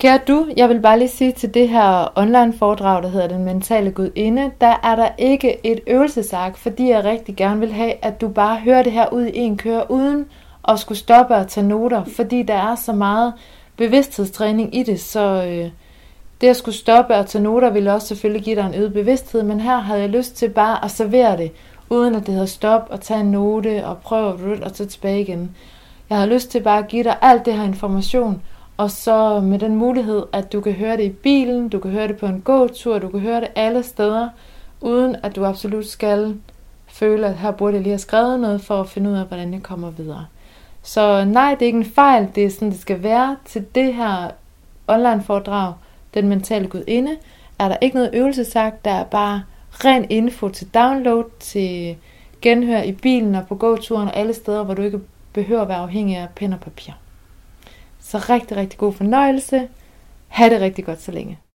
Kære du, jeg vil bare lige sige til det her online foredrag, der hedder Den Mentale Gudinde, der er der ikke et øvelsesark, fordi jeg rigtig gerne vil have, at du bare hører det her ud i en køre, uden at skulle stoppe og tage noter, fordi der er så meget bevidsthedstræning i det, så øh, det at skulle stoppe og tage noter ville også selvfølgelig give dig en øget bevidsthed, men her havde jeg lyst til bare at servere det, uden at det hedder stop og tage en note og prøve at og så tilbage igen. Jeg havde lyst til bare at give dig alt det her information, og så med den mulighed, at du kan høre det i bilen, du kan høre det på en gåtur, du kan høre det alle steder, uden at du absolut skal føle, at her burde jeg lige have skrevet noget for at finde ud af, hvordan jeg kommer videre. Så nej, det er ikke en fejl, det er sådan, det skal være til det her online foredrag, Den Mentale Gudinde, er der ikke noget øvelse sagt, der er bare ren info til download, til genhør i bilen og på gåturen og alle steder, hvor du ikke behøver at være afhængig af pen og papir. Så rigtig, rigtig god fornøjelse. Ha' det rigtig godt så længe.